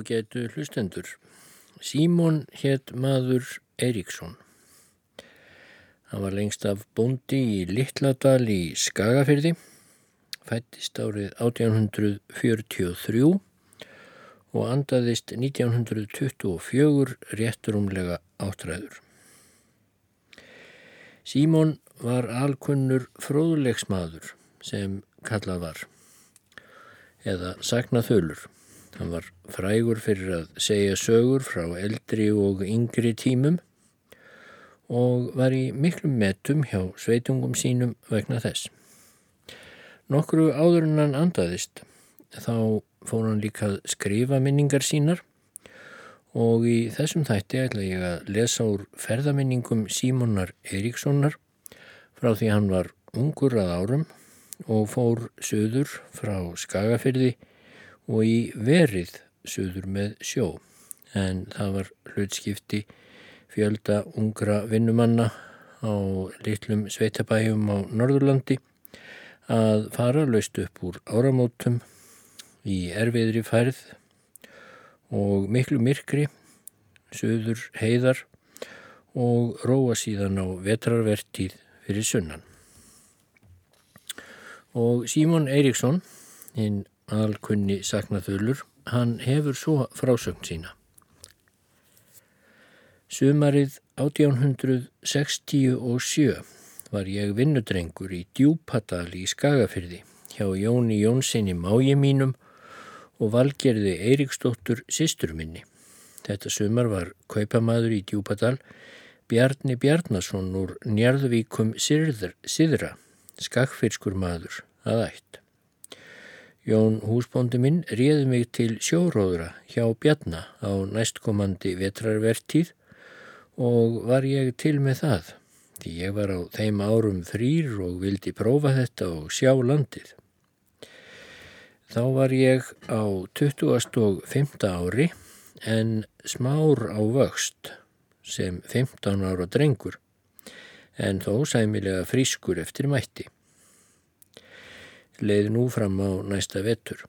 ágætu hlustendur. Símon hétt maður Eiríksson. Hann var lengst af bóndi í Littladal í Skagafyrði, fættist árið 1843 og andaðist 1924 rétturumlega áttræður. Símon var alkunnur fróðlegsmaður sem kallað var, eða saknaþölur. Hann var frægur fyrir að segja sögur frá eldri og yngri tímum og var í miklum metum hjá sveitungum sínum vegna þess. Nokkru áður en hann andaðist þá fór hann líka að skrifa minningar sínar og í þessum þætti ætla ég að lesa úr ferðaminningum Símonar Eiríkssonar frá því hann var ungur að árum og fór söður frá Skagafyrði og í verið söður með sjó en það var hlutskipti fjölda ungra vinnumanna á litlum sveitabæjum á Norðurlandi að fara löst upp úr áramótum í erfiðri færð og miklu myrkri, söður heiðar og róa síðan á vetrarvertíð fyrir sunnan. Og Símon Eiríksson, hinn alkunni saknaþölur, hann hefur svo frásögn sína. Sumarið 1867 var ég vinnudrengur í Djúpadal í Skagafyrði hjá Jóni Jónssoni mági mínum og valgerði Eiríksdóttur sýstur minni. Þetta sumar var kaupamaður í Djúpadal Bjarni Bjarnason úr Njarðvíkum Sýðra, skakfyrskur maður að ætt. Jón húsbóndi minn réði mig til sjóróðra hjá Bjarna á næstkomandi vetrarvertíð og var ég til með það, því ég var á þeim árum frýr og vildi prófa þetta og sjá landið. Þá var ég á 25. ári en smár á vöxt sem 15 ára drengur en þó sæmilega frískur eftir mætti leið nú fram á næsta vetur.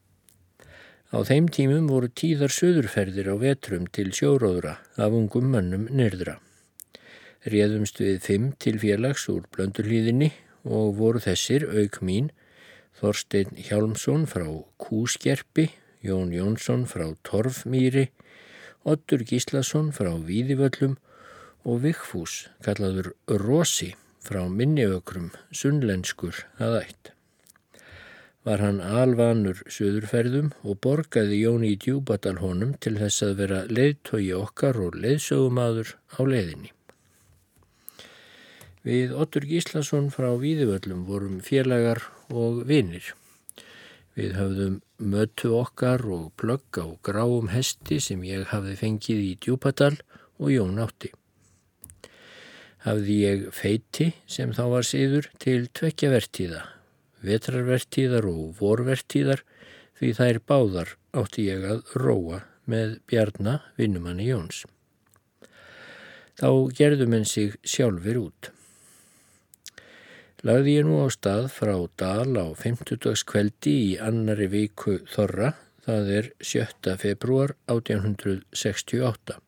Á þeim tímum voru tíðar söðurferðir á vetrum til sjóróðra af ungum mannum nyrðra. Réðumst við fimm til félags úr blöndurlíðinni og voru þessir auk mín Þorstein Hjálmsson frá Kúskerpi, Jón Jónsson frá Torfmýri, Ottur Gíslason frá Víðivöllum og Vigfús, kallaður Rosi, frá Minniökrum, sunnlenskur að ætt var hann alvanur söðurferðum og borgaði Jóni í djúbatal honum til þess að vera leiðtogi okkar og leiðsögumadur á leiðinni. Við Ottur Gíslason frá Víðivöllum vorum félagar og vinir. Við höfðum mötu okkar og plögg á gráum hesti sem ég hafði fengið í djúbatal og Jón átti. Hafði ég feiti sem þá var síður til tvekja vertíða vetrarvertíðar og vorvertíðar því þær báðar átti ég að róa með Bjarna vinnumanni Jóns. Þá gerðum en sig sjálfur út. Lagði ég nú á stað frá Dal á 50. kveldi í annari viku Þorra, það er 7. februar 1868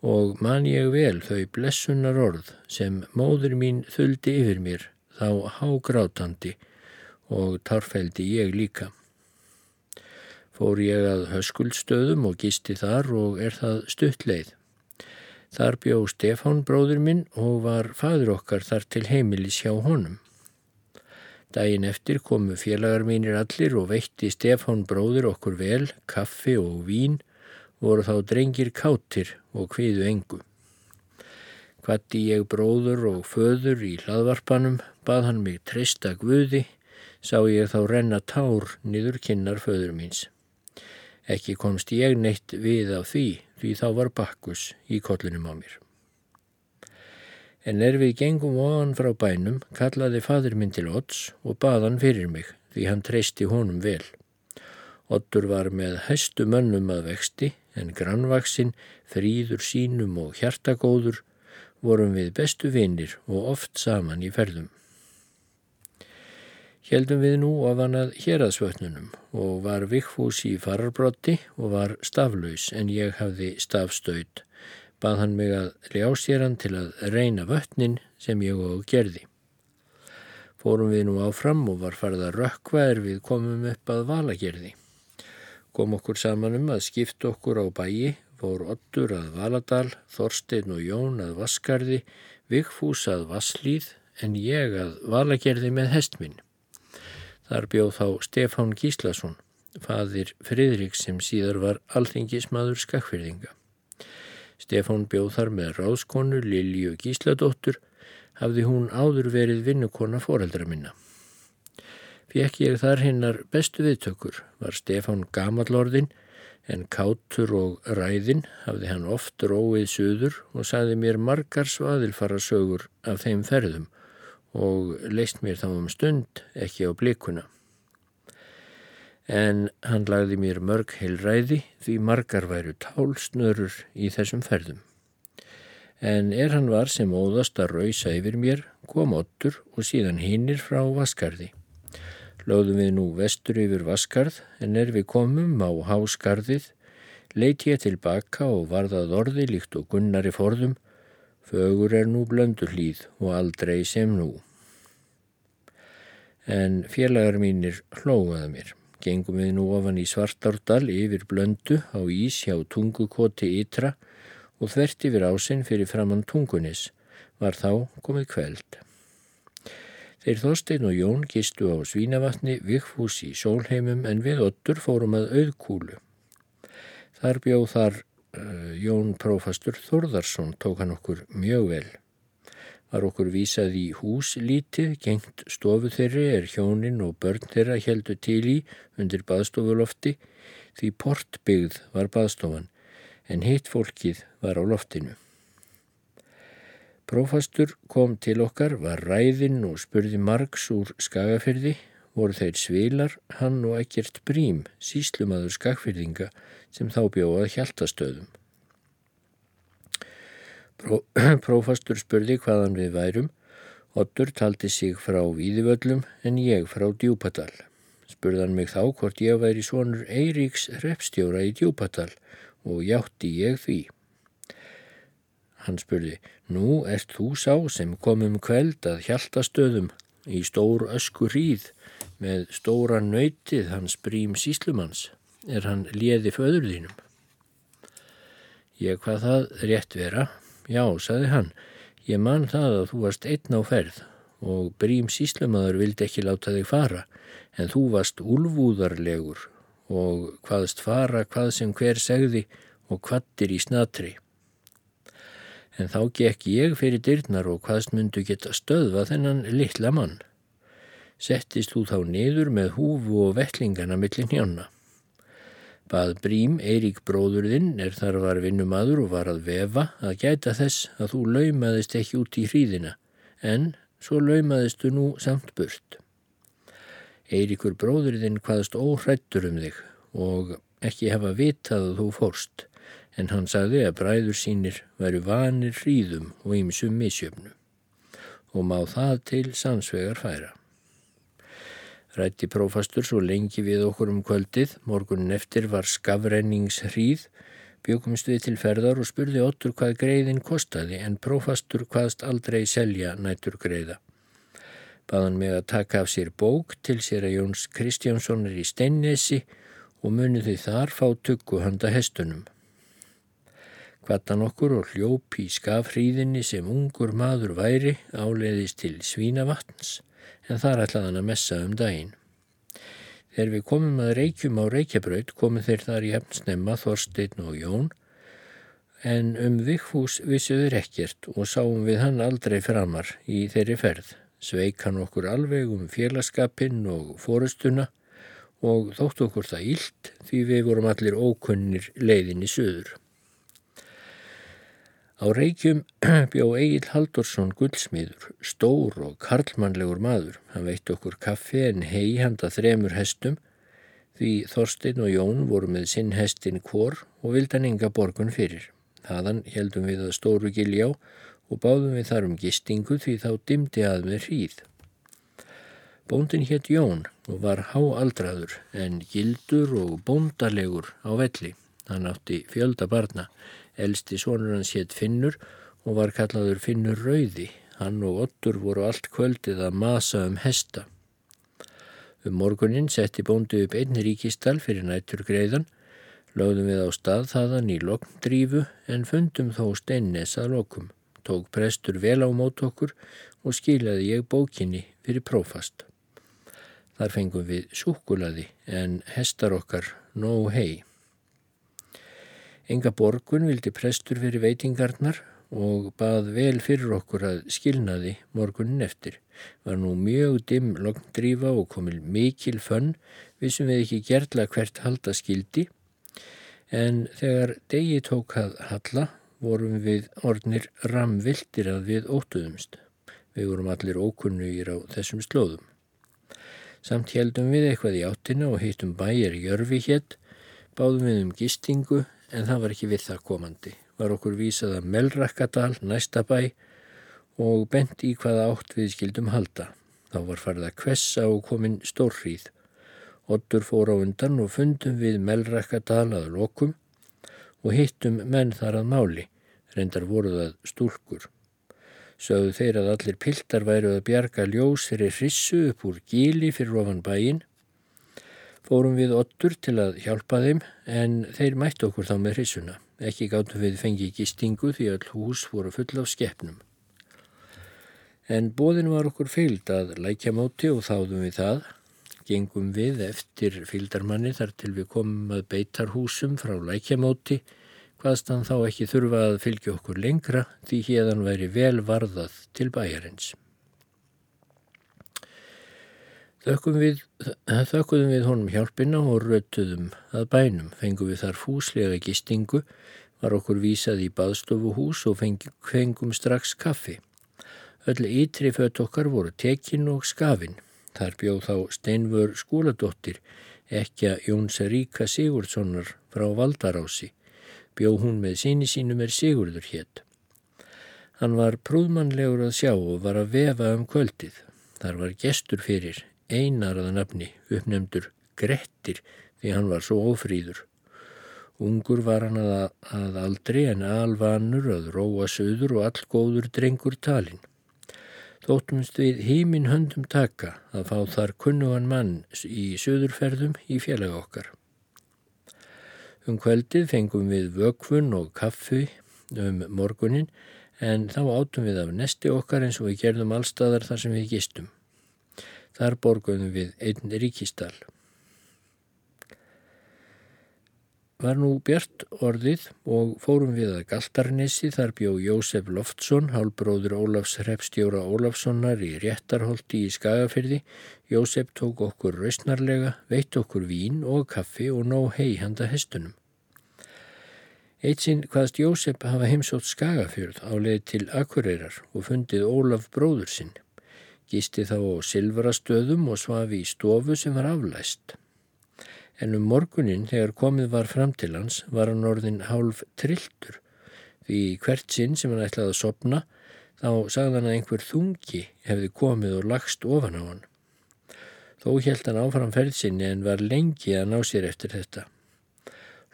og man ég vel þau blessunar orð sem móður mín þuldi yfir mér þá hágrátandi og tarfældi ég líka. Fór ég að höskuldstöðum og gisti þar og er það stuttleið. Þar bjó Stefán bróður minn og var fadur okkar þar til heimilis hjá honum. Dægin eftir komu félagar mínir allir og veitti Stefán bróður okkur vel, kaffi og vín, voru þá drengir kátir og hviðu engu. Hvati ég bróður og föður í hlaðvarpanum, bað hann mig treysta guði, sá ég þá renna tár niður kinnar föður míns. Ekki komst ég neitt við af því, því þá var bakkus í kollinum á mér. En er við gengum ofan frá bænum, kallaði fadur minn til Odds og bað hann fyrir mig, því hann treysti honum vel. Oddur var með hæstu mönnum að vexti, en grannvaksinn, fríður sínum og hjartagóður, vorum við bestu vinnir og oft saman í ferðum. Heldum við nú ofan að héraðsvötnunum og var Vigfús í fararbrotti og var staflaus en ég hafði stafstöyd. Bað hann mig að ljá sér hann til að reyna vötnin sem ég og gerði. Fórum við nú áfram og var farið að rökkva er við komum upp að valagerði. Kom okkur saman um að skipta okkur á bæi, fór Ottur að Valadal, Þorstein og Jón að Vaskarði, Vigfús að Vasslíð en ég að valagerði með hestminn. Þar bjóð þá Stefán Gíslason, fadir Fridrik sem síðar var alþingismadur skakfyrðinga. Stefán bjóð þar með ráðskonu Lilju Gísladóttur hafði hún áður verið vinnukona foreldra minna. Fekk ég þar hinnar bestu viðtökur var Stefán Gamallordin en kátur og ræðin hafði hann oft róið suður og saði mér margar svaðilfara sögur af þeim ferðum og leist mér þá um stund ekki á blikuna. En hann lagði mér mörg heilræði því margar væru tálsnörur í þessum ferðum en er hann var sem óðast að rauðsa yfir mér, kom ottur og síðan hinnir frá Vaskarði. Lóðum við nú vestur yfir Vaskarð, en er við komum á Háskarðið, leiti ég tilbaka og varðað orði líkt og gunnari forðum, fögur er nú blöndur hlýð og aldrei sem nú. En félagar mínir hlóðaða mér. Gengum við nú ofan í Svartárdal yfir blöndu á ís hjá tungukoti ytra, og þvert yfir ásinn fyrir framann tungunis var þá komið kveld. Þeir Þorstein og Jón gistu á Svínavatni, Vigfús í Sólheimum en við ottur fórum að auðkúlu. Þar bjóð þar uh, Jón Prófastur Þorðarsson tók hann okkur mjög vel. Var okkur vísað í hús lítið, gengt stofu þeirri er hjónin og börn þeirra heldu til í undir baðstofulofti því portbyggð var baðstofan en hitt fólkið var á loftinu. Prófastur kom til okkar, var ræðinn og spurði margs úr skagafyrði, voru þeir svilar, hann og ekkert brím, síslumadur skagfyrðinga sem þá bjóðað hjáltastöðum. Pró, prófastur spurði hvaðan við værum, Ottur taldi sig frá Víðivöllum en ég frá Djúpadal. Spurðan mig þá hvort ég væri svonur Eiríks repstjóra í Djúpadal og játti ég því. Hann spurði, nú ert þú sá sem komum kveld að hjáltastöðum í stór ösku hríð með stóra nöytið hans brím síslumans, er hann liði föður þínum. Ég hvað það rétt vera, já, saði hann, ég man það að þú varst einn á ferð og brím síslumadur vildi ekki láta þig fara, en þú varst úlvúðarlegur og hvaðst fara hvað sem hver segði og hvattir í snatri. En þá gekk ég fyrir dyrnar og hvaðst myndu geta stöðva þennan litla mann. Settist þú þá niður með húfu og vettlingana millin hjána. Bað Brím, Eirík bróðurðinn, er þar var vinnumadur og var að vefa, að gæta þess að þú laumaðist ekki út í hríðina, en svo laumaðistu nú samt burt. Eiríkur bróðurðinn hvaðst óhrættur um þig og ekki hefa vitað að þú fórst, en hann sagði að bræður sínir væri vanir hríðum og ýmsum misjöfnu og má það til sannsvegar færa. Rætti prófastur svo lengi við okkur um kvöldið, morgunin eftir var skafrenningshríð, bjökumst við til ferðar og spurði Ottur hvað greiðin kostaði en prófastur hvaðst aldrei selja nætur greiða baðan mig að taka af sér bók til sér að Jóns Kristjánsson er í Steinnesi og munið því þar fá tuggu handa hestunum. Kvattan okkur og hljópi í skafhríðinni sem ungur maður væri áleiðist til Svínavatns en þar ætlaðan að messa um daginn. Þegar við komum að reykjum á reykjabraut komum þeir þar í hefnsnemma Þorstein og Jón en um Vigfús vissuður ekkert og sáum við hann aldrei framar í þeirri ferð sveik hann okkur alveg um félagskapinn og fórustuna og þótt okkur það ílt því við vorum allir ókunnir leiðin í söður. Á reykjum bjó Egil Haldursson guldsmiður, stór og karlmannlegur maður. Hann veitt okkur kaffi en hei handa þremur hestum því Þorstein og Jón voru með sinn hestin kvor og vildan enga borgun fyrir. Þaðan heldum við að stóru giljá og báðum við þar um gistingu því þá dimdi að með hríð. Bóndin hétt Jón og var háaldraður en gildur og bóndalegur á velli. Hann átti fjölda barna. Elsti sonur hans hétt Finnur og var kallaður Finnur Rauði. Hann og Ottur voru allt kvöldið að masa um hesta. Um morgunin setti bóndi upp einn ríkistal fyrir nættur greiðan. Lögðum við á stað þaðan í lokndrífu en fundum þó steinnes að lokum. Tók prestur vel á mót okkur og skilaði ég bókinni fyrir prófast. Þar fengum við súkulaði en hestar okkar nóg hei. Enga borgun vildi prestur fyrir veitingarnar og bað vel fyrir okkur að skilnaði morgunin eftir. Var nú mjög dimm logndrífa og komil mikil fönn við sem við ekki gerla hvert halda skildi en þegar degi tók að halla vorum við ornir ramvildir að við ótuðumst. Við vorum allir ókunnugir á þessum slóðum. Samt heldum við eitthvað í áttina og heitum bæjar Jörfi hétt, báðum við um gistingu en það var ekki við það komandi. Var okkur vísað að Melrakkadal, næsta bæ og bent í hvaða átt við skildum halda. Þá var farið að kvessa og komin stórrýð. Ottur fór á undan og fundum við Melrakkadal að lokum og hittum menn þar að máli, reyndar voruð að stúlkur. Sögðu þeir að allir piltar væru að bjarga ljós fyrir hrissu upp úr gíli fyrir ofan bæin. Fórum við ottur til að hjálpa þeim en þeir mætti okkur þá með hrissuna. Ekki gáttum við fengið gistingu því all hús voru full af skeppnum. En bóðin var okkur feild að lækja móti og þáðum við það. Gengum við eftir fyldarmanni þar til við komum að beitar húsum frá lækja móti hvaðst hann þá ekki þurfa að fylgja okkur lengra því hérðan væri vel varðað til bæjarins. Þökkum við, þökkuðum við honum hjálpina og rötuðum að bænum, fengum við þar fúslega gistingu, var okkur vísað í baðstofuhús og fengum strax kaffi. Öll ytri fött okkar voru tekin og skafin. Þar bjóð þá Steinvör skóladóttir, ekki að Jóns Ríka Sigurdssonar frá Valdarási bjó hún með síni sínum er Sigurður hétt. Hann var prúðmannlegur að sjá og var að vefa um kvöldið. Þar var gestur fyrir, einaraða nafni, uppnefndur Grettir því hann var svo ofrýður. Ungur var hann að, að aldri en alvanur að róa söður og allgóður drengur talin. Þóttumst við hímin höndum taka að fá þar kunnugan mann í söðurferðum í félag okkar. Um kveldið fengum við vökfun og kaffu um morgunin en þá átum við af nesti okkar eins og við gerðum allstaðar þar sem við gistum. Þar borguðum við einn ríkistal. Var nú bjart orðið og fórum við að Galtarnesi þar bjó Jósef Loftsson, hálbróður Ólafs Hrepstjóra Ólafssonar í réttarholti í Skagafyrði. Jósef tók okkur rausnarlega, veitt okkur vín og kaffi og nóg hei handa hestunum. Eitt sinn hvaðst Jósef hafa heimsótt Skagafjörð á leið til Akureyrar og fundið Ólaf bróður sinn. Gisti þá á silvarastöðum og svafi í stofu sem var aflæst en um morgunin þegar komið var fram til hans var hann orðin hálf trilltur því hvert sinn sem hann ætlaði að sopna þá sagði hann að einhver þungi hefði komið og lagst ofan á hann. Þó held hann áfram ferðsynni en var lengi að ná sér eftir þetta.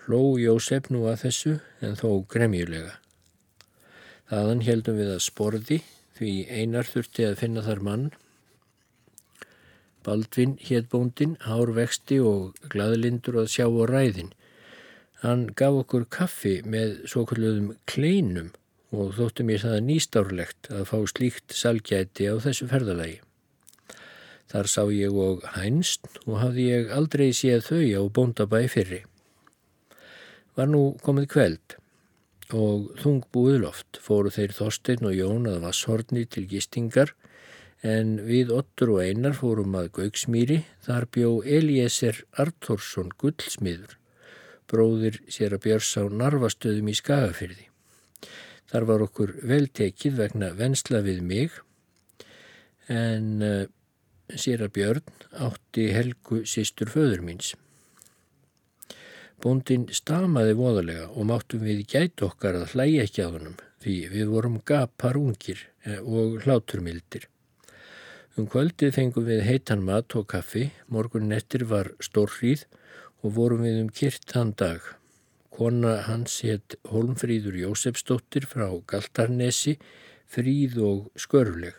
Hló Jósef nú að þessu en þó gremjulega. Þaðan heldum við að sporði því einar þurfti að finna þar mann Baldvin hétt bóndin, hár vexti og gladlindur að sjá á ræðin. Hann gaf okkur kaffi með svo kalluðum kleinum og þóttu mér það nýstárlegt að fá slíkt salgjæti á þessu ferðalagi. Þar sá ég og hænst og hafði ég aldrei séð þau á bóndabæ fyrri. Var nú komið kveld og þungbúið loft fóru þeir Þorstein og Jón að Vasshorni til gistingar en við Ottur og Einar fórum að Gauksmýri, þar bjó Elieser Artórsson gullsmiður, bróðir sér að björs á narvastöðum í Skagafyrði. Þar var okkur veltekið vegna vensla við mig, en uh, sér að björn átti helgu sístur föður míns. Bóndin stamaði voðalega og máttum við gæti okkar að hlæja ekki á hannum því við vorum gapar ungir eh, og hláturmildir. Um kvöldið fengum við heitan mat og kaffi, morgun nettir var stórrýð og vorum við um kyrt þann dag. Kona hans hétt Holmfríður Jósefsdóttir frá Galtarnesi, fríð og skörfleg.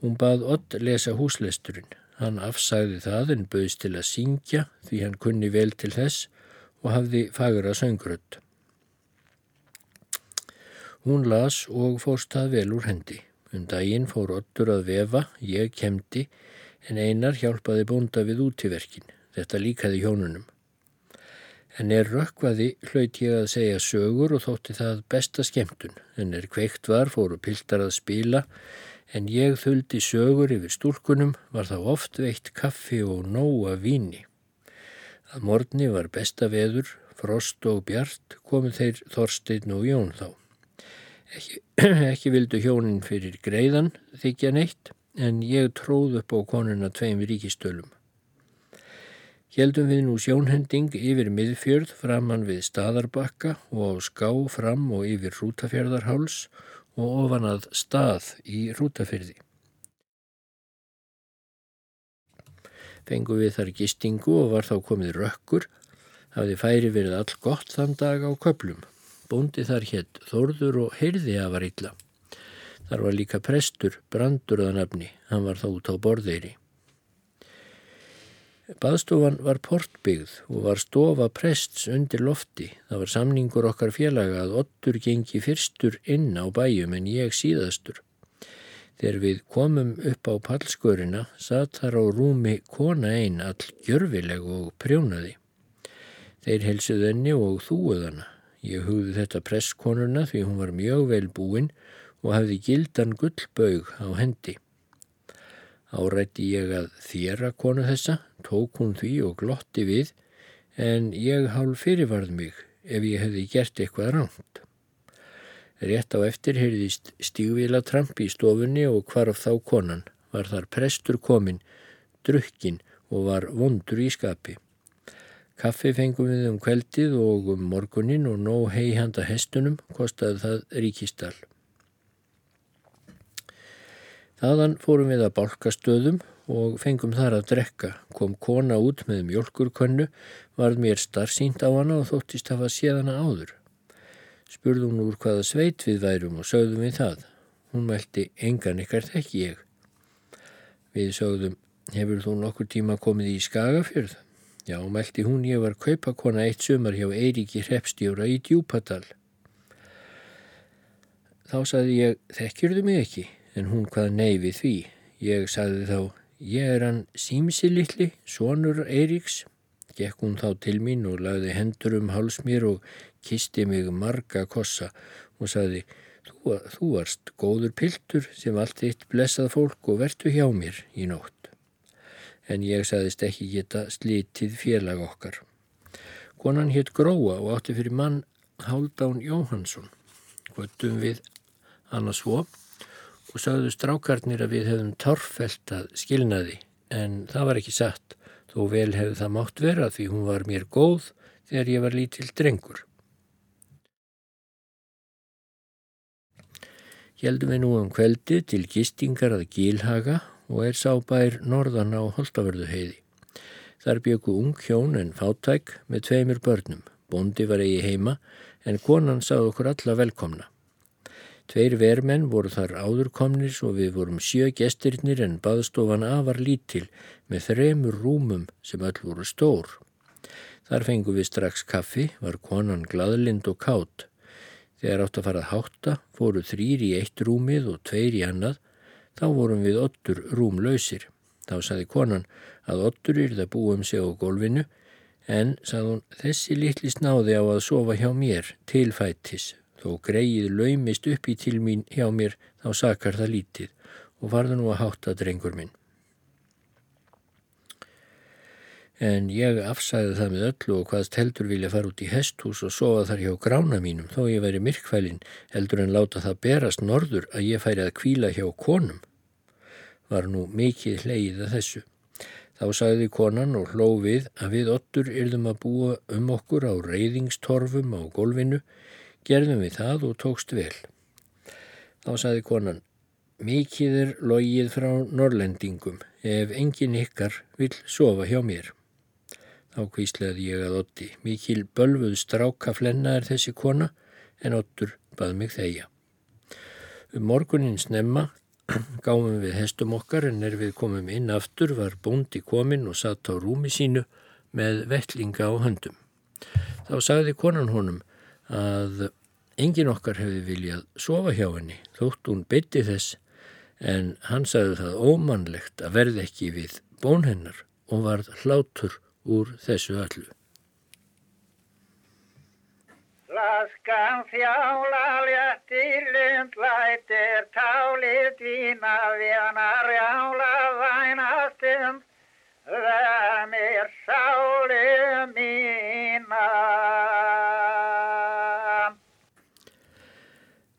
Hún bað Ott lesa húslesturinn. Hann afsæði það en bauðst til að syngja því hann kunni vel til þess og hafði fagra söngrödd. Hún las og fórst það vel úr hendi. Um daginn fór Ottur að vefa, ég kemdi, en einar hjálpaði bónda við útíverkin. Þetta líkaði hjónunum. En er rökkvaði hlaut ég að segja sögur og þótti það besta skemmtun. En er kveikt var fóru piltar að spila, en ég þuldi sögur yfir stúlkunum var þá oft veitt kaffi og nóa víni. Að morgni var besta veður, frost og bjart komið þeir Þorstein og Jón þá. Ekki, ekki vildu hjónin fyrir greiðan þykja neitt en ég tróð upp á konuna tveim ríkistölum. Hjeldum við nú sjónhending yfir miðfjörð framann við staðarbakka og á ská fram og yfir rútafjörðarháls og ofan að stað í rútafyrði. Fengu við þar gistingu og var þá komið rökkur, hafði færi verið all gott þann dag á köplum. Bóndi þar hétt Þórður og heyrði að var illa. Þar var líka prestur, brandur að nafni, hann var þá út á borðeiri. Baðstofan var portbyggð og var stofa prests undir lofti. Það var samningur okkar félaga að ottur gengi fyrstur inn á bæjum en ég síðastur. Þegar við komum upp á pallskörina satt þar á rúmi kona einn all gjörfileg og prjónaði. Þeir helsuð henni og þúuð hana. Ég hugði þetta presskonuna því hún var mjög vel búin og hafði gildan gullbaug á hendi. Árætti ég að þjera konu þessa, tók hún því og glotti við, en ég hálf fyrirvarð mig ef ég hefði gert eitthvað ránt. Rétt á eftir heyrðist stígvila trampi í stofunni og hvarf þá konan, var þar prestur komin, drukkin og var vondur í skapi. Kaffi fengum við um kveldið og um morgunin og nóg hei handa hestunum kostaði það ríkistall. Þaðan fórum við að bálkastöðum og fengum þar að drekka. Kom kona út með mjölkurkönnu, varð mér starfsínt á hana og þóttist hafa séðana áður. Spurðum hún úr hvaða sveit við værum og sögðum við það. Hún meldi engan ykkar þekki ég. Við sögðum, hefur þú nokkur tíma komið í Skagafjörð? Já, mælti hún, ég var kaupakona eitt sumar hjá Eiríki Hrepstjóra í Djúpatal. Þá saði ég, þekkjurðu mig ekki, en hún hvað neyfi því. Ég saði þá, ég er hann símsi litli, sonur Eiríks. Gekk hún þá til mín og lagði hendur um háls mér og kisti mig marga kossa og saði, þú, þú varst góður piltur sem allt eitt blessað fólk og vertu hjá mér í nótt en ég sagðist ekki geta slítið félag okkar. Konan hétt Gróa og átti fyrir mann Haldán Jóhansson. Kvöttum við annars svo og sagðu strákarnir að við hefðum torfelt að skilnaði en það var ekki satt þó vel hefði það mátt vera því hún var mér góð þegar ég var lítill drengur. Hjeldum við nú um kveldi til gistingar að Gílhaga og er sábær norðan á Holtavörðu heiði. Þar byggu ung hjón en fátæk með tveimur börnum. Bondi var eigi heima en konan sað okkur alla velkomna. Tveir vermenn voru þar áðurkomnir og við vorum sjö gestirnir en baðstofan afar lítil með þremur rúmum sem öll voru stór. Þar fengum við strax kaffi, var konan gladlind og kátt. Þegar átt að fara að hátta fóru þrýr í eitt rúmið og tveir í annað Þá vorum við ottur rúmlausir. Þá saði konan að ottur yrða búum sig á golfinu en sað hún þessi litli snáði á að sofa hjá mér tilfættis þó greið laumist upp í til mín hjá mér þá sakar það lítið og varða nú að hátta drengur minn. En ég afsæði það með öllu og hvaðst heldur vilja fara út í hesthús og sofa þar hjá grána mínum þó ég væri myrkfælin heldur en láta það berast norður að ég færi að kvíla hjá konum var nú mikið hleið að þessu. Þá sagði konan og hló við að við ottur yrðum að búa um okkur á reyðingstorfum á golfinu, gerðum við það og tókst vel. Þá sagði konan, mikið er logið frá norrlendingum ef engin ykkar vil sofa hjá mér. Þá kvíslaði ég að Otti. Mikil bölfuð stráka flenna er þessi kona en Ottur bað mig þeia. Um morgunin snemma gáum við hestum okkar en er við komum inn aftur var bóndi komin og satt á rúmi sínu með vettlinga á höndum. Þá sagði konan honum að engin okkar hefði viljað sofa hjá henni þótt hún bytti þess en hann sagði það ómannlegt að verði ekki við bón hennar og varð hlátur úr þessu öllu. Laskan þjála léttir lundlættir tálið dvína venar jála vænastum verð mér sálu mína.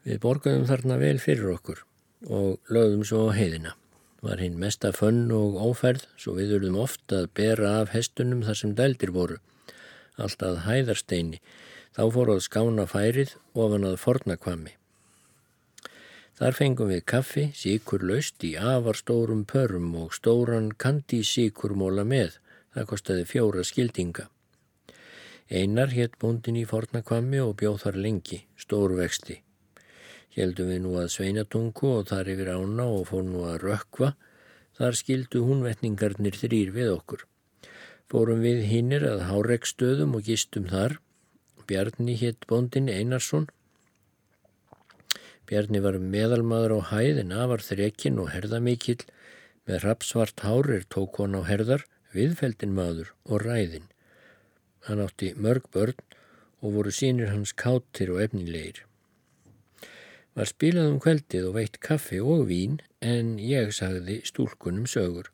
Við borgaðum þarna vel fyrir okkur og lögðum svo heiðina. Var hinn mesta fönn og óferð, svo við urðum ofta að bera af hestunum þar sem dældir voru. Alltaf hæðarsteini, þá fór að skána færið ofan að fornakvami. Þar fengum við kaffi, síkur laust í afarstórum pörum og stóran kandi síkurmóla með. Það kostiði fjóra skildinga. Einar hétt búndin í fornakvami og bjóð þar lengi, stórvexti. Heldum við nú að sveinatungu og þar yfir ána og fór nú að rökkva. Þar skildu húnvetningarnir þrýr við okkur. Fórum við hinnir að hárekstöðum og gistum þar. Bjarni hétt bondin Einarsson. Bjarni var meðalmaður á hæðin, afar þrekkin og herðamikill. Með rapsvart hárir tók hon á herðar, viðfeldin maður og ræðin. Hann átti mörg börn og voru sínir hans káttir og efnilegir. Var spilað um kveldið og veitt kaffi og vín en ég sagði stúlkunum sögur.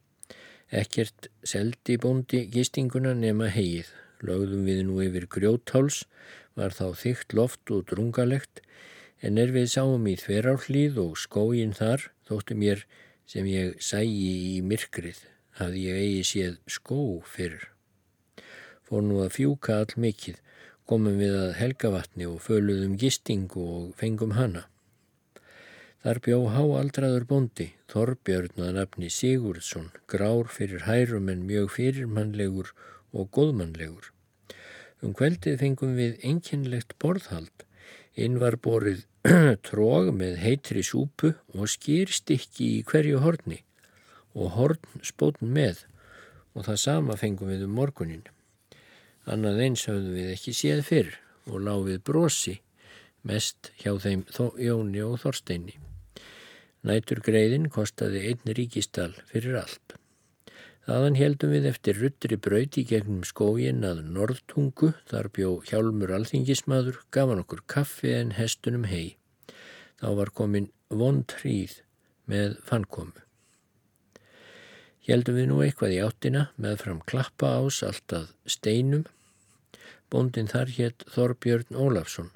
Ekkert seldi bóndi gistinguna nema heið. Lögðum við nú yfir grjótháls, var þá þygt loft og drungalegt, en er við sáum í þverárhlýð og skógin þar, þóttu mér sem ég sægi í myrkrið, hafði ég eigi séð skó fyrir. Fór nú að fjúka all mikill, komum við að helgavatni og föluðum gistingu og fengum hana. Þar bjó háaldraður bondi, Þorbjörn að nafni Sigurdsson, grár fyrir hærum en mjög fyrirmannlegur og góðmannlegur. Um kveldið fengum við enginlegt borðhald. Inn var borið tróg með heitri súpu og skýrstikki í hverju horni og horn spótn með og það sama fengum við um morgunin. Annað eins höfðum við ekki séð fyrr og láfið brosi mest hjá þeim Jóni og Þorsteini. Nætur greiðin kostaði einn ríkistal fyrir allt. Þaðan heldum við eftir ruttri brauti gegnum skógin að Norðtungu, þar bjó hjálmur alþingismadur, gaf hann okkur kaffi en hestunum hei. Þá var komin vond hríð með fannkomu. Heldum við nú eitthvað í áttina með fram klappa ás alltaf steinum. Bóndin þar hétt Þorbjörn Ólafsson.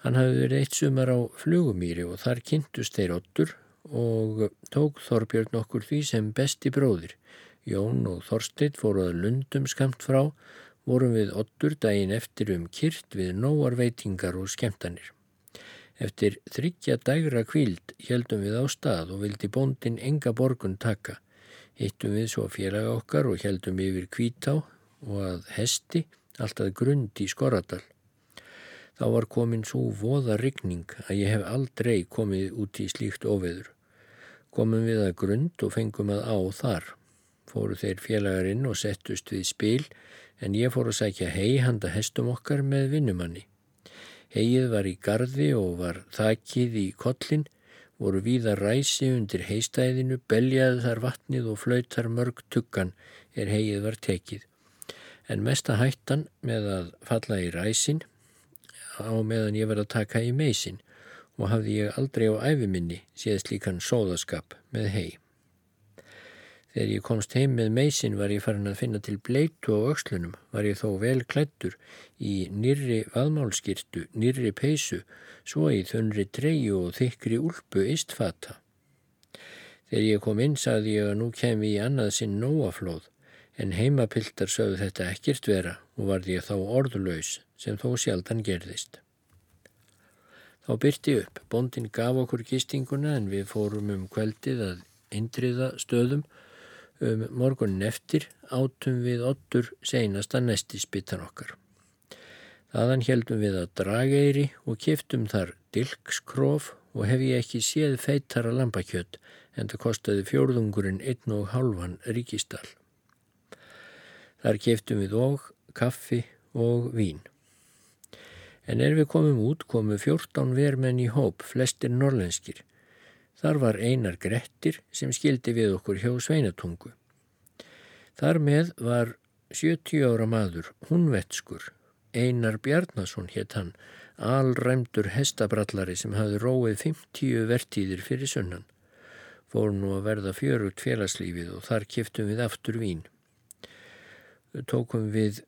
Hann hafi verið eitt sumar á flugumýri og þar kynntust þeir ottur og tók Þorbjörn okkur því sem besti bróðir. Jón og Þorsteit fóruð lundum skamt frá, vorum við ottur daginn eftir um kyrt við nóar veitingar og skemtanir. Eftir þryggja dægra kvíld heldum við á stað og vildi bóndin enga borgun taka. Hittum við svo félaga okkar og heldum yfir kvítá og að hesti alltaf grund í Skoradal. Þá var komin svo voða rigning að ég hef aldrei komið út í slíkt óveður. Komum við að grund og fengum að á þar. Fóru þeir félagarinn og settust við spil en ég fór að sækja hei handa hestum okkar með vinnumanni. Heið var í gardi og var þakkið í kollin, voru víða ræsi undir heistæðinu, beljaði þar vatnið og flautar mörg tuggan er heið var tekið. En mesta hættan með að falla í ræsin á meðan ég var að taka í meisin og hafði ég aldrei á æfiminni séð slíkan sóðaskap með hei. Þegar ég komst heim með meisin var ég farin að finna til bleitu á aukslunum, var ég þó vel klættur í nýrri vaðmálskirtu, nýrri peysu, svo í þunri treyu og þykri úlpu istfata. Þegar ég kom inn saði ég að nú kemi í annað sinn nóaflóð, en heimapiltar sögðu þetta ekkert vera og varði ég þá orðlaus sem þó sjaldan gerðist. Þá byrti upp. Bondin gaf okkur gistinguna en við fórum um kveldið að indriða stöðum. Um morgunin eftir átum við ottur seinasta nesti spittan okkar. Þaðan heldum við að drageyri og kiftum þar dilkskróf og hef ég ekki séð feittara lampakjött en það kostiði fjórðungurinn einn og halvan ríkistall. Þar kiftum við og kaffi og vín. En er við komum út komu 14 vermenn í hóp, flestir norlenskir. Þar var einar grettir sem skildi við okkur hjá sveinatungu. Þar með var 70 ára maður, hunvetskur, einar Bjarnason hétt hann, alræmdur hestabrallari sem hafði róið 50 vertíðir fyrir sunnan. Fór nú að verða fjörugt félagslífið og þar kiftum við aftur vín. Tókum við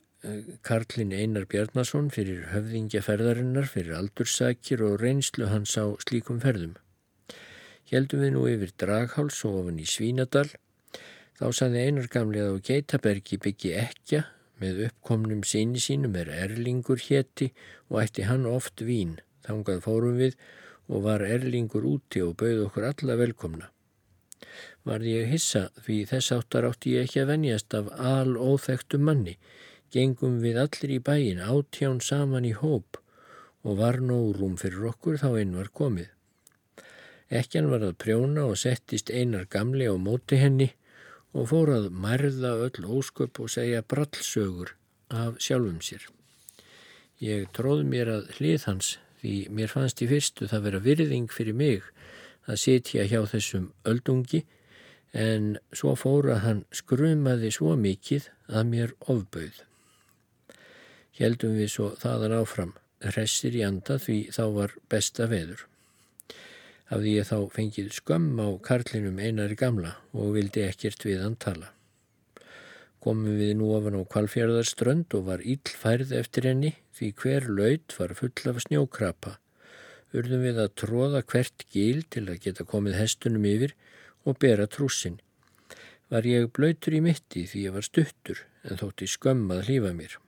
Karlin Einar Bjarnason fyrir höfðingjaferðarinnar fyrir aldursakir og reynslu hans á slíkum ferðum. Heldum við nú yfir Dragháls og ofan í Svínadal. Þá saði Einar gamlega á Geitabergi byggi ekja með uppkomnum síni sínum er Erlingur hétti og ætti hann oft vín. Þangað fórum við og var Erlingur úti og bauð okkur alla velkomna. Varði ég hissa því þess áttar átti ég ekki að venjast af al óþektum manni gengum við allir í bæin átján saman í hóp og var nórum fyrir okkur þá einn var komið. Ekkjan var að prjóna og settist einar gamli á móti henni og fór að mærða öll ósköp og segja brallsögur af sjálfum sér. Ég tróð mér að hlið hans því mér fannst í fyrstu það vera virðing fyrir mig að sitja hjá þessum öldungi en svo fóra hann skrumaði svo mikið að mér ofbauð heldum við svo þaðan áfram, hressir í anda því þá var besta veður. Hafði ég þá fengið skömm á karlinum einari gamla og vildi ekkert við hann tala. Komum við nú ofan á kvalfjörðarströnd og var íllfærð eftir henni því hver laut var full af snjókrapa. Urðum við að tróða hvert gíl til að geta komið hestunum yfir og bera trúsin. Var ég blöytur í mitti því ég var stuttur en þótti skömm að hlýfa mér.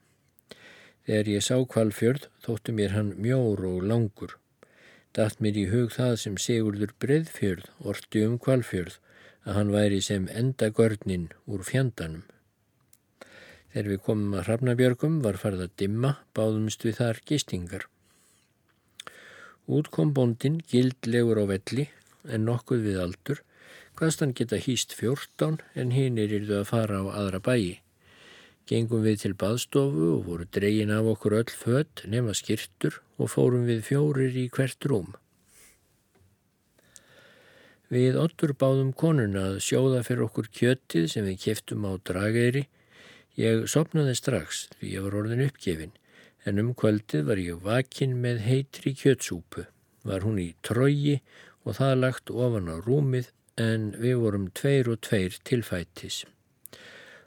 Þegar ég sá kvalfjörð þóttu mér hann mjór og langur. Datt mér í hug það sem Sigurður Breðfjörð orti um kvalfjörð að hann væri sem enda görnin úr fjandanum. Þegar við komum að Hrafnabjörgum var farið að dimma, báðumst við þar gistingar. Út kom bondin, gildlegur á velli, en nokkuð við aldur, hvaðst hann geta hýst fjórtán en hinn er yrðu að fara á aðra bæi. Gengum við til baðstofu og voru dregin af okkur öll fött nema skirtur og fórum við fjórir í hvert rúm. Við ottur báðum konuna að sjóða fyrir okkur kjöttið sem við keftum á drageyri. Ég sopnaði strax því ég var orðin uppgefin en um kvöldið var ég vakin með heitri kjötsúpu. Var hún í trógi og það lagt ofan á rúmið en við vorum tveir og tveir tilfættis.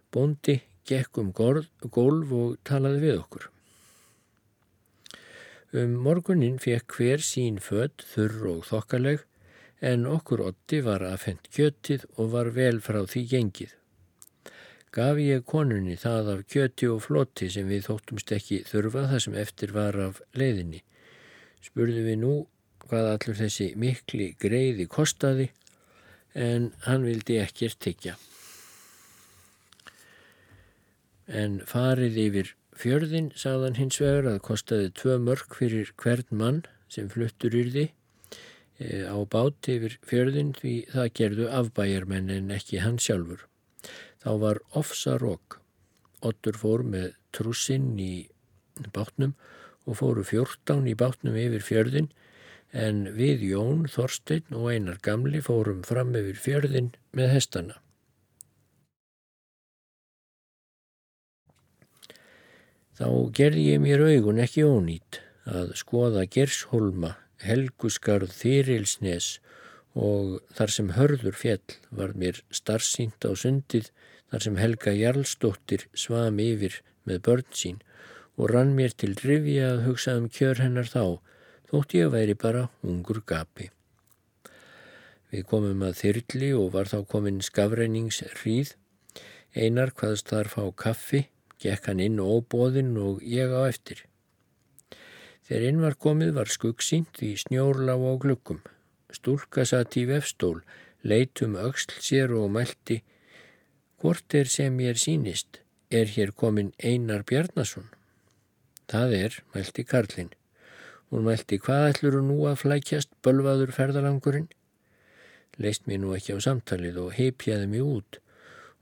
Bóndi gekk um gólf og talaði við okkur. Um morgunin fekk hver sín född, þurr og þokkaleg, en okkur otti var aðfendt kjötið og var vel frá því gengið. Gaf ég konunni það af kjöti og flotti sem við þóttumst ekki þurfa það sem eftir var af leiðinni. Spurði við nú hvað allur þessi mikli greiði kostaði en hann vildi ekkert tyggja en farið yfir fjörðin sagðan hins vegar að kostaði tvö mörg fyrir hvern mann sem fluttur yrði e, á bát yfir fjörðin því það gerðu afbæjarmenn en ekki hann sjálfur. Þá var ofsa rók. Ottur fór með trussinn í bátnum og fóru fjórtán í bátnum yfir fjörðin en við Jón, Þorstein og einar gamli fórum fram yfir fjörðin með hestana. Þá gerði ég mér augun ekki ónýtt að skoða Gershólma, Helgusgarð, Þyrilsnes og þar sem hörður fjell var mér starfsýnt á sundið þar sem Helga Jarlsdóttir svam yfir með börn sín og rann mér til rivja að hugsa um kjör hennar þá, þótt ég væri bara ungur gapi. Við komum að þyrli og var þá komin skafræningsrýð, einar hvaðst þar fá kaffi Gekk hann inn óbóðinn og ég á eftir. Þegar inn var komið var skuggsýnt í snjórlá á glukkum. Stúlka satt í vefstól, leitum auksl sér og mælti Hvort er sem ég er sínist? Er hér komin Einar Bjarnason? Það er, mælti Karlinn. Hún mælti hvað ætlur nú að flækjast bölvaður ferðalangurinn? Leist mér nú ekki á samtalið og heipjaði mig út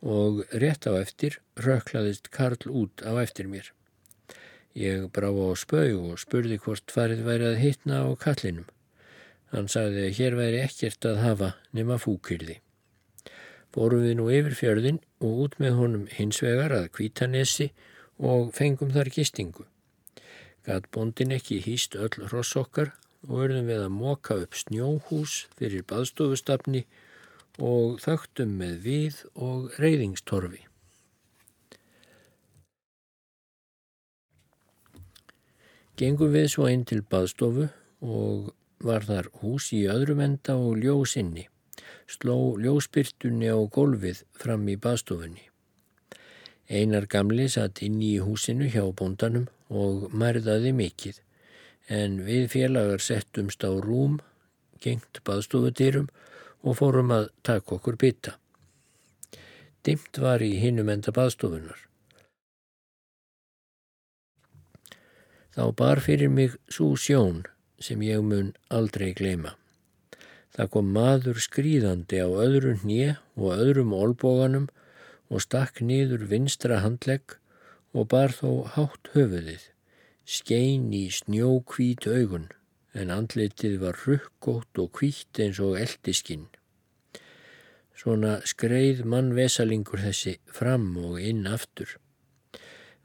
og rétt á eftir röklaðist Karl út á eftir mér. Ég brá á spau og spurði hvort farið væri að hitna á kallinum. Hann sagði að hér væri ekkert að hafa nema fúkyrði. Bórum við nú yfir fjörðin og út með honum hins vegar að kvítanesi og fengum þar gistingu. Gat bondin ekki hýst öll rossokkar og verðum við að móka upp snjóhús fyrir baðstofustafni og þögtum með við og reyðingstorfi. Gengum við svo einn til baðstofu og var þar hús í öðrum enda og ljósinni. Sló ljóspyrtunni á gólfið fram í baðstofunni. Einar gamli satt inn í húsinu hjá bóndanum og mærðaði mikill, en við félagar settumst á rúm, gengt baðstofutýrum og fórum að taka okkur bytta. Dimt var í hinum enda baðstofunar. Þá bar fyrir mig svo sjón sem ég mun aldrei gleima. Það kom maður skrýðandi á öðru hnið og öðrum olbóganum og stakk niður vinstra handlegg og bar þó hátt höfuðið, skein í snjókvít augun en andlitið var rukkótt og kvítt eins og eldiskinn. Svona skreið mannvesalingur þessi fram og inn aftur.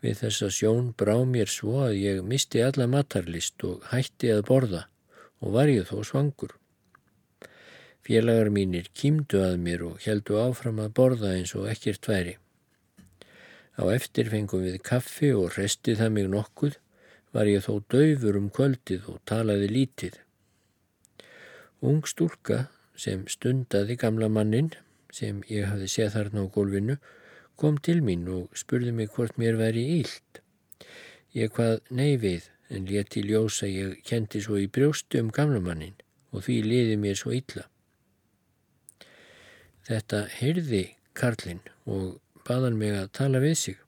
Við þessa sjón brá mér svo að ég misti alla matarlist og hætti að borða og var ég þó svangur. Félagar mínir kýmdu að mér og heldu áfram að borða eins og ekkert væri. Á eftir fengum við kaffi og restið það mig nokkuð, var ég þó döfur um kvöldið og talaði lítið. Ung stúlka sem stundaði gamla mannin, sem ég hafði séð þarna á gólfinu, kom til mín og spurði mig hvort mér væri ílt. Ég hvað nei við en leti ljósa ég kendi svo í brjóstu um gamlamannin og því liði mér svo illa. Þetta heyrði Karlinn og baðan mig að tala við sig.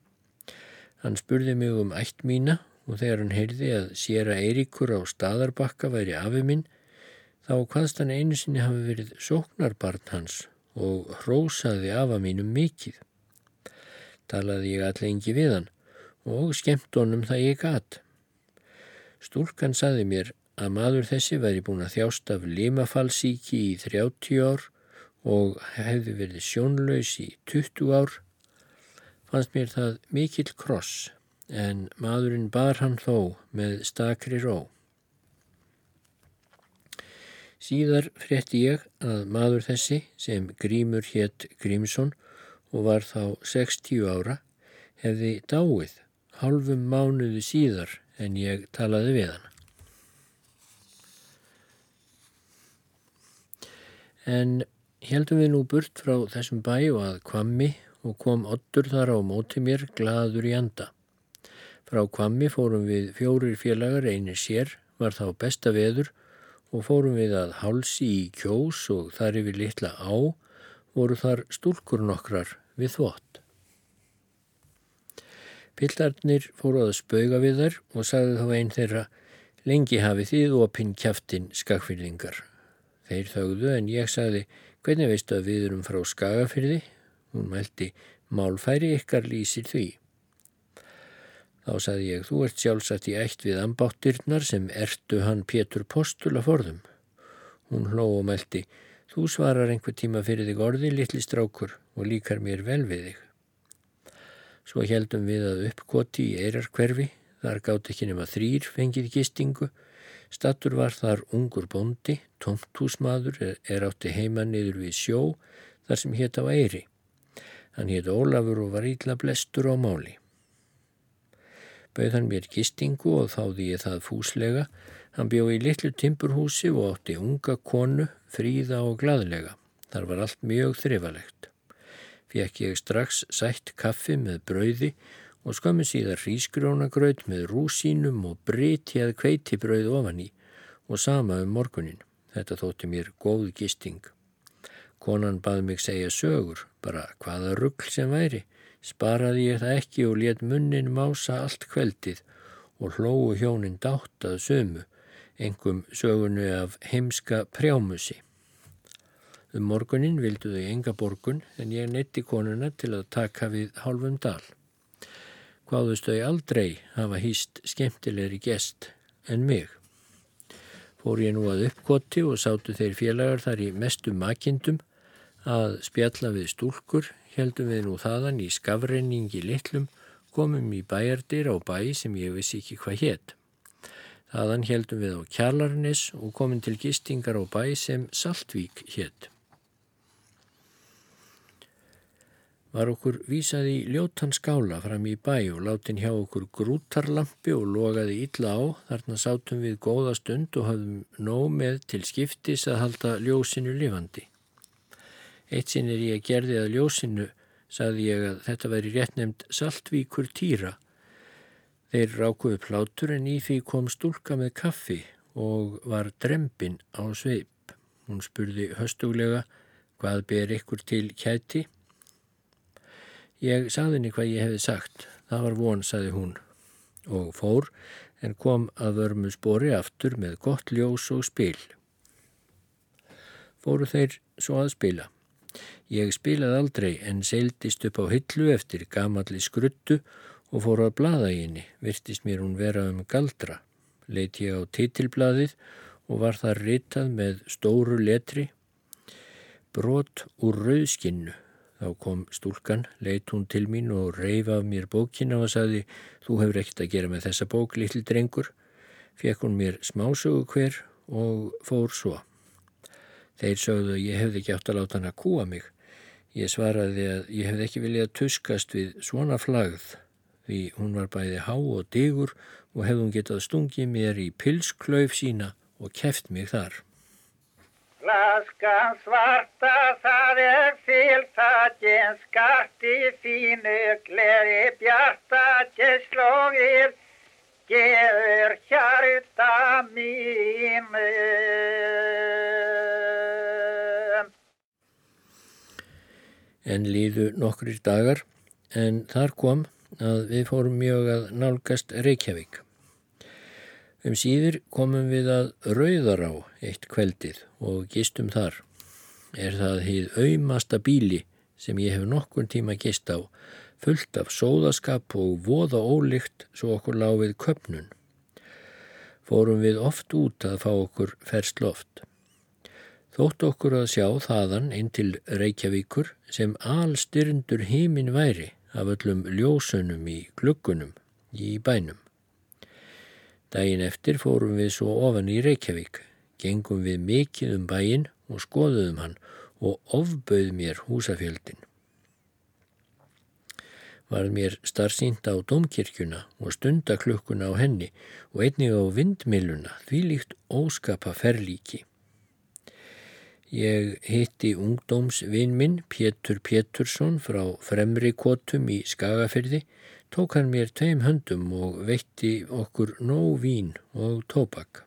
Hann spurði mig um ætt mína og þegar hann heyrði að séra Eiríkur á staðarbakka væri afi minn þá hvaðst hann einu sinni hafi verið sóknarbarn hans og hrósaði afa mínum mikið talaði ég allengi við hann og skemmt honum það ég gatt. Stúlkan saði mér að maður þessi væri búin að þjást af limafallsíki í 30 ár og hefði verið sjónlaus í 20 ár, fannst mér það mikill kross en maðurinn bar hann þó með stakri ró. Síðar frétti ég að maður þessi sem Grímur hétt Grímsson og var þá 60 ára, hefði dáið halvum mánuðu síðar en ég talaði við hann. En heldum við nú burt frá þessum bæ og að kvammi og kom ottur þar á móti mér gladur í anda. Frá kvammi fórum við fjórir félagar einir sér, var þá besta veður og fórum við að hálsi í kjós og þar yfir litla á voru þar stúlkur nokkrar við þvott. Pillarnir fóru að spauga við þær og sagði þá einn þeirra lengi hafi þið opinn kjaftin skakfyrðingar. Þeir þauðu en ég sagði hvernig veistu að við erum frá skagafyrði? Hún mælti málfæri ykkar lýsir því. Þá sagði ég þú ert sjálfsagt í ætt við ambáttirnar sem ertu hann Pétur Postul að forðum. Hún hló og mælti Þú svarar einhver tíma fyrir þig orði, litli strákur, og líkar mér vel við þig. Svo heldum við að uppkoti í eirarkverfi, þar gátt ekki nema þrýr fengið gistingu. Stattur var þar ungur bondi, tomthúsmaður, er átti heima niður við sjó, þar sem hétt á eiri. Hann hétt Ólafur og var ítla blestur á máli. Bauð hann mér gistingu og þáði ég það fúslega, Hann bjó í litlu timburhúsi og átti unga konu, fríða og gladlega. Þar var allt mjög þrifalegt. Fekk ég strax sætt kaffi með brauði og skömmu síðar hrísgrjónagraut með rúsínum og brytjað kveitibrauð ofan í og sama um morgunin. Þetta þótti mér góð gisting. Konan bað mig segja sögur, bara hvaða ruggl sem væri. Sparaði ég það ekki og let munnin mása allt kveldið og hlóu hjónin dáttað sömu, engum sögunu af heimska prjámusi. Um morgunin vildu þau enga borgun en ég netti konuna til að taka við hálfum dal hvaðust þau aldrei hafa hýst skemmtilegri gest en mig. Fór ég nú að uppkoti og sátu þeir félagar þar í mestu makindum að spjalla við stúlkur, heldum við nú þaðan í skafrenningi litlum, komum í bæjardir á bæ sem ég vissi ekki hvað hétt. Þaðan heldum við á Kjallarnes og komum til gistingar á bæ sem Saltvík hétt. var okkur vísað í ljótan skála fram í bæ og látin hjá okkur grútarlampi og logaði illa á. Þarna sátum við góða stund og hafðum nóg með til skiptis að halda ljósinu lifandi. Eitt sinn er ég gerði að ljósinu, saði ég að þetta væri rétt nefnd Saltvíkur týra. Þeir rákuðu plátur en í því kom stúlka með kaffi og var drempin á sveip. Hún spurði höstuglega hvað ber ykkur til kæti Ég sagði henni hvað ég hefði sagt. Það var von, sagði hún og fór en kom að vörmu spori aftur með gott ljós og spil. Fóru þeir svo að spila. Ég spilaði aldrei en seildist upp á hillu eftir gamalli skruttu og fóru að blada í henni. Virtist mér hún vera um galdra. Leit ég á titilbladið og var þar ritað með stóru letri brot úr rauðskinnu Þá kom stúlkan, leitt hún til mín og reyf af mér bókina og saði þú hefur ekkert að gera með þessa bók, litli drengur. Fekk hún mér smásögu hver og fór svo. Þeir sögðu að ég hefði ekki átt að láta hann að kúa mig. Ég svaraði að ég hefði ekki viljað tuskast við svona flagð því hún var bæði há og digur og hefði hún getað stungið mér í pilsklauf sína og keft mig þar. Flaskan svarta það er fylgtakin skart í fínu gleri bjarta gesslógir gefur hjarta mínu. En líðu nokkrir dagar en þar kom að við fórum mjög að nálgast Reykjavík. Um síður komum við að Rauðará eitt kveldið og gistum þar. Er það hýð auðmasta bíli sem ég hef nokkur tíma gist á, fullt af sóðaskap og voða ólikt svo okkur láfið köpnun. Fórum við oft út að fá okkur ferst loft. Þótt okkur að sjá þaðan inn til Reykjavíkur sem allstyrndur heimin væri af öllum ljósunum í gluggunum í bænum. Dægin eftir fórum við svo ofan í Reykjavík, gengum við mikið um bæin og skoðuðum hann og ofbauð mér húsafjöldin. Var mér starfsýnt á domkirkjuna og stundaklukkuna á henni og einnig á vindmiluna því líkt óskapa ferlíki. Ég hitti ungdómsvinn minn Pétur Pétursson frá Fremri Kotum í Skagafyrði tók hann mér tveim höndum og veitti okkur nóg vín og tópak.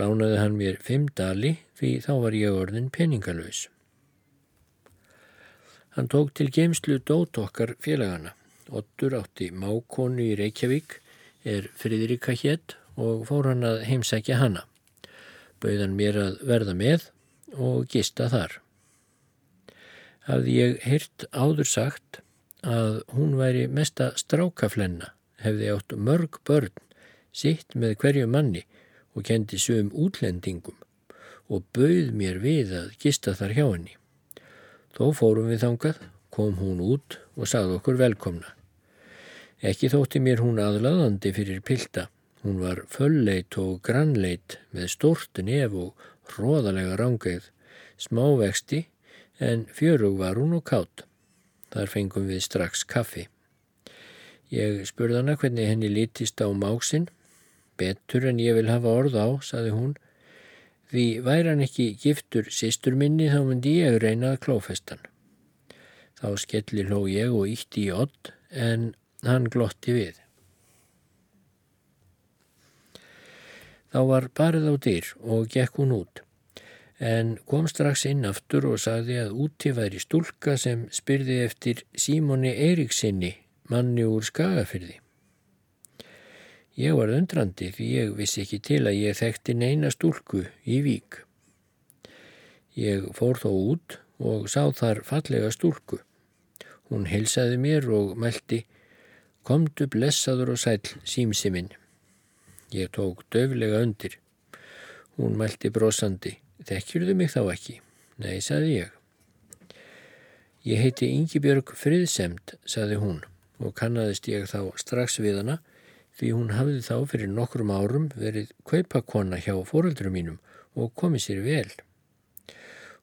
Lánaði hann mér fimm dali því þá var ég orðin peningalös. Hann tók til geimslu dót okkar félagana. Ottur átti mákonu í Reykjavík, er Fridrika hétt og fór hann að heimsækja hanna. Bauðan mér að verða með og gista þar. Hafði ég hirt áður sagt að hún væri mesta strákaflenna, hefði átt mörg börn, sitt með hverju manni og kendi sögum útlendingum og bauð mér við að gista þar hjá henni. Þó fórum við þangað, kom hún út og sagði okkur velkomna. Ekki þótti mér hún aðlaðandi fyrir pilda. Hún var fölleit og grannleit með stórtu nef og róðalega rángeið, smávexti en fjörug var hún og kátt. Þar fengum við strax kaffi. Ég spurði hana hvernig henni lítist á máksinn. Betur en ég vil hafa orð á, saði hún. Því væri hann ekki giftur sýstur minni þá myndi ég reyna að klófestan. Þá skelli hló ég og ítti í odd en hann glotti við. Þá var barið á dyr og gekk hún út, en kom strax inn aftur og sagði að úti væri stúlka sem spyrði eftir Símoni Eiríksinni, manni úr Skagafyrði. Ég var undrandi því ég vissi ekki til að ég þekkti neina stúlku í vík. Ég fór þó út og sá þar fallega stúlku. Hún heilsaði mér og meldi, komdu blessaður og sæl símsiminn. Ég tók döflega undir. Hún meldi brosandi, þekkjurðu mig þá ekki? Nei, saði ég. Ég heiti Yngibjörg Friðsemt, saði hún og kannadist ég þá strax við hana því hún hafði þá fyrir nokkrum árum verið kaupakonna hjá fóröldurum mínum og komið sér vel.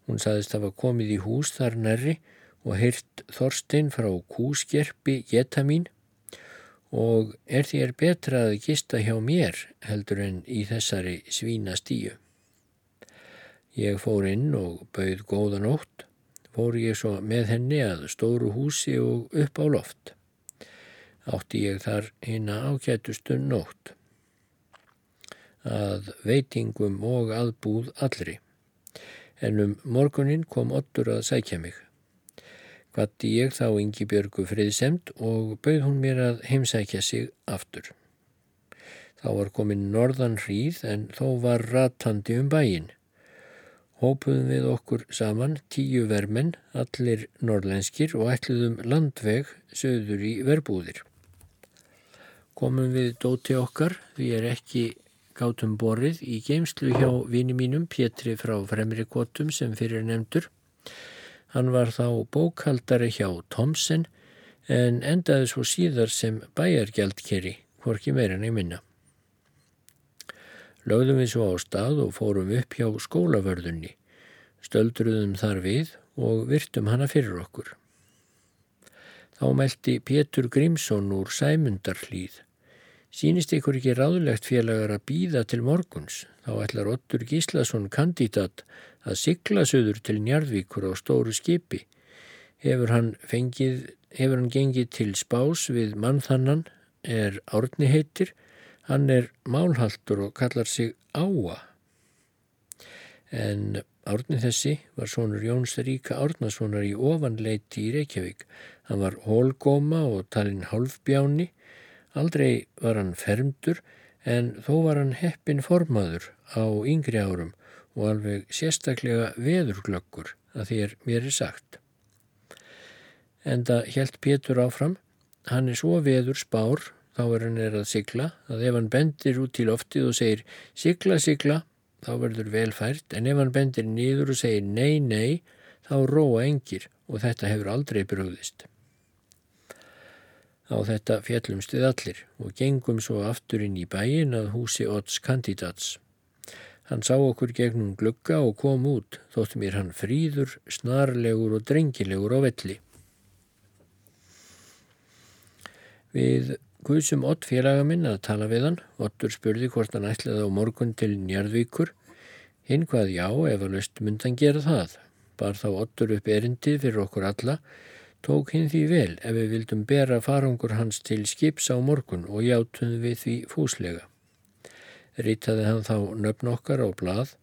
Hún saðist að hafa komið í hús þar nærri og heyrt Þorstein frá kúskerpi geta mín og er þér betra að gista hjá mér heldur en í þessari svína stíu. Ég fór inn og bauð góða nótt, fór ég svo með henni að stóru húsi og upp á loft átti ég þar hina ákjætustu nótt að veitingum og aðbúð allri. En um morgunin kom Ottur að sækja mig. Hvati ég þá yngi björgu friðsemt og bauð hún mér að heimsækja sig aftur. Þá var komin norðan hríð en þó var ratandi um bæin. Hópuðum við okkur saman tíu vermenn, allir norðlenskir og ætluðum landveg söður í verbúðir komum við dóti okkar, því er ekki gátum borið í geimslu hjá vini mínum Pétri frá Fremri Kvotum sem fyrir nefndur. Hann var þá bókaldari hjá Tomsen en endaði svo síðar sem bæjargjaldkeri, hvorki meirin í minna. Lögðum við svo á stað og fórum upp hjá skólavörðunni, stöldruðum þar við og virtum hana fyrir okkur. Þá meldi Pétur Grímsson úr Sæmundarhlýð Sýnist ykkur ekki ráðlegt félagar að býða til morguns, þá ætlar Ottur Gíslason kandidat að sigla söður til Njarðvíkur á stóru skipi. Hefur hann, fengið, hefur hann gengið til spás við mannþannan, er árni heitir, hann er málhaldur og kallar sig Áa. En árni þessi var sonur Jóns Ríka Árnasonar í ofanleiti í Reykjavík. Hann var hólgóma og talinn hálfbjáni Aldrei var hann fermdur en þó var hann heppin formaður á yngri árum og alveg sérstaklega veðurglöggur að því er mér er sagt. Enda helt Pétur áfram, hann er svo veður spár þá er hann er að sigla að ef hann bendir út til loftið og segir sigla, sigla, þá verður velfært en ef hann bendir nýður og segir nei, nei, þá róa engir og þetta hefur aldrei brúðist. Á þetta fjallumstuð allir og gengum svo aftur inn í bæin að húsi Odds Candidats. Hann sá okkur gegnum glugga og kom út, þótt mér hann fríður, snarlegur og drengilegur á velli. Við guðsum Odd félagaminn að tala við hann. Oddur spurði hvort hann ætlaði á morgun til Njarðvíkur. Hinn hvað já, ef að löst myndan gera það. Bar þá Oddur upp erindið fyrir okkur alla tók hinn því vel ef við vildum bera farangur hans til skips á morgun og játum við því fúslega. Rýtaði hann þá nöfn okkar á blað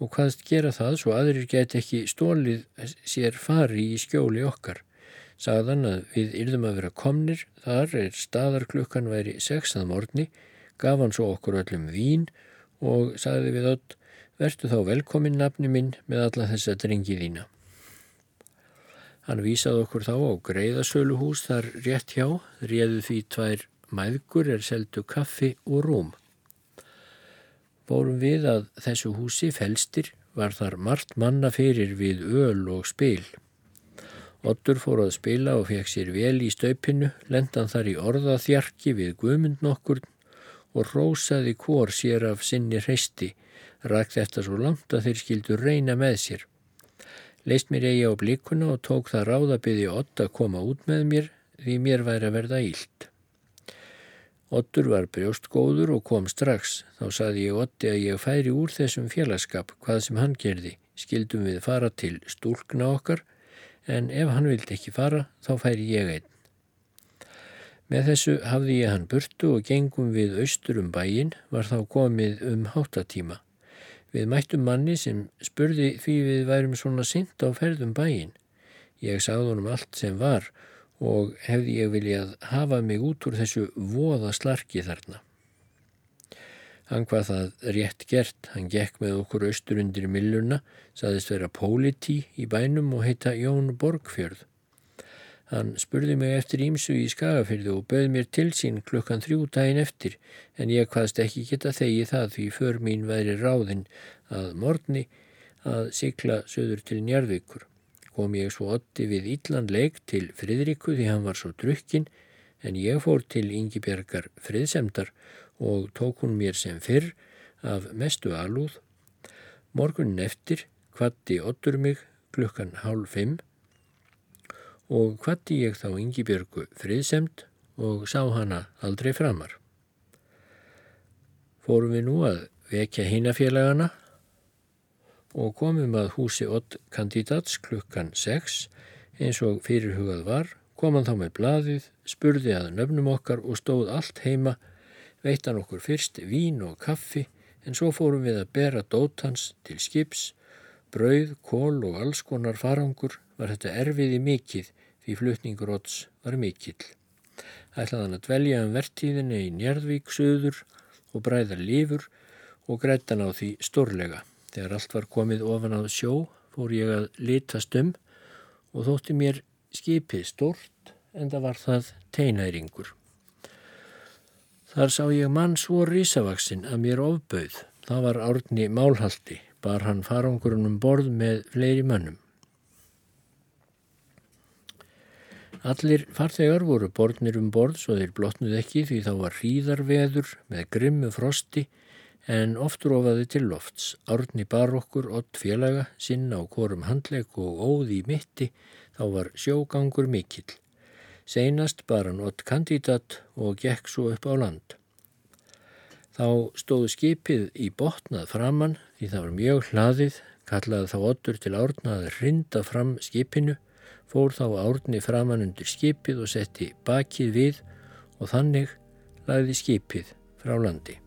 og hvaðst gera það svo aðrir get ekki stólið sér fari í skjóli okkar. Sagðan að við yrðum að vera komnir, þar er staðarklukkan væri sexað morgni, gaf hann svo okkur öllum vín og sagði við öll, vertu þá velkomin nafni minn með alla þessa drengi þína. Hann vísaði okkur þá á greiðasöluhús þar rétt hjá, réðu því tvær mæðgur er seldu kaffi og rúm. Bórum við að þessu húsi felstir var þar margt manna fyrir við öl og spil. Ottur fór að spila og fekk sér vel í staupinu, lendan þar í orðaþjarki við guðmund nokkur og rósaði hvor sér af sinni hreisti, rækt þetta svo langt að þeir skildu reyna með sér leist mér eigi á blikuna og tók það ráðabiði Ott að koma út með mér því mér væri að verða ílt. Ottur var brjóstgóður og kom strax. Þá saði ég Otti að ég færi úr þessum félagskap hvað sem hann gerði. Skildum við fara til stúlkna okkar en ef hann vildi ekki fara þá færi ég einn. Með þessu hafði ég hann burtu og gengum við austur um bæin var þá komið um háttatíma. Við mættum manni sem spurði því við værum svona sint á ferðum bæin. Ég sagði honum allt sem var og hefði ég viljað hafa mig út úr þessu voða slarki þarna. Hann hvað það rétt gert, hann gekk með okkur austur undir milluna, saðist vera póliti í bænum og heita Jón Borgfjörð. Hann spurði mig eftir ímsu í skagafyrðu og bauð mér til sín klukkan þrjú daginn eftir, en ég hvaðst ekki geta þegi það því för mín væri ráðinn að morgni að sikla söður til njarðvíkur. Kom ég svo otti við Íllandleik til Fridriku því hann var svo drukkin, en ég fór til Yngibjergar friðsemdar og tók hún mér sem fyrr af mestu alúð. Morgunin eftir kvatti ottur mig klukkan hálf fimm og kvatti ég þá Yngibjörgu friðsemt og sá hana aldrei framar. Fórum við nú að vekja hinafélagana og komum að húsi Ott kandidats klukkan 6 eins og fyrirhugað var, kom hann þá með blaðið, spurði að nöfnum okkar og stóð allt heima veitt hann okkur fyrst vín og kaffi en svo fórum við að bera dótans til skips, brauð, kól og alls konar farangur var þetta erfiði mikill því flutningur odds var mikill. Ætlaði hann að dvelja um vertíðinni í Njarðvík söður og bræða lífur og grættan á því stórlega. Þegar allt var komið ofan á sjó fór ég að litast um og þótti mér skipið stort en það var það teinæringur. Þar sá ég mann svo rísavaksinn að mér ofbauð. Það var árni málhaldi, bar hann farangurinn um borð með fleiri mönnum. Allir farþegar voru borðnir um borð svo þeir blotnuð ekki því þá var hríðarveður með grimmu frosti en oft rofaði til lofts. Árni bar okkur ott félaga, sinna á korum handleg og óði í mitti þá var sjógangur mikill. Seinast bar hann ott kandidat og gekk svo upp á land. Þá stóðu skipið í botnað framann því það var mjög hlaðið, kallaði þá ottur til árna að rinda fram skipinu, fór þá árni framann undir skipið og setti bakið við og þannig lagði skipið frá landi.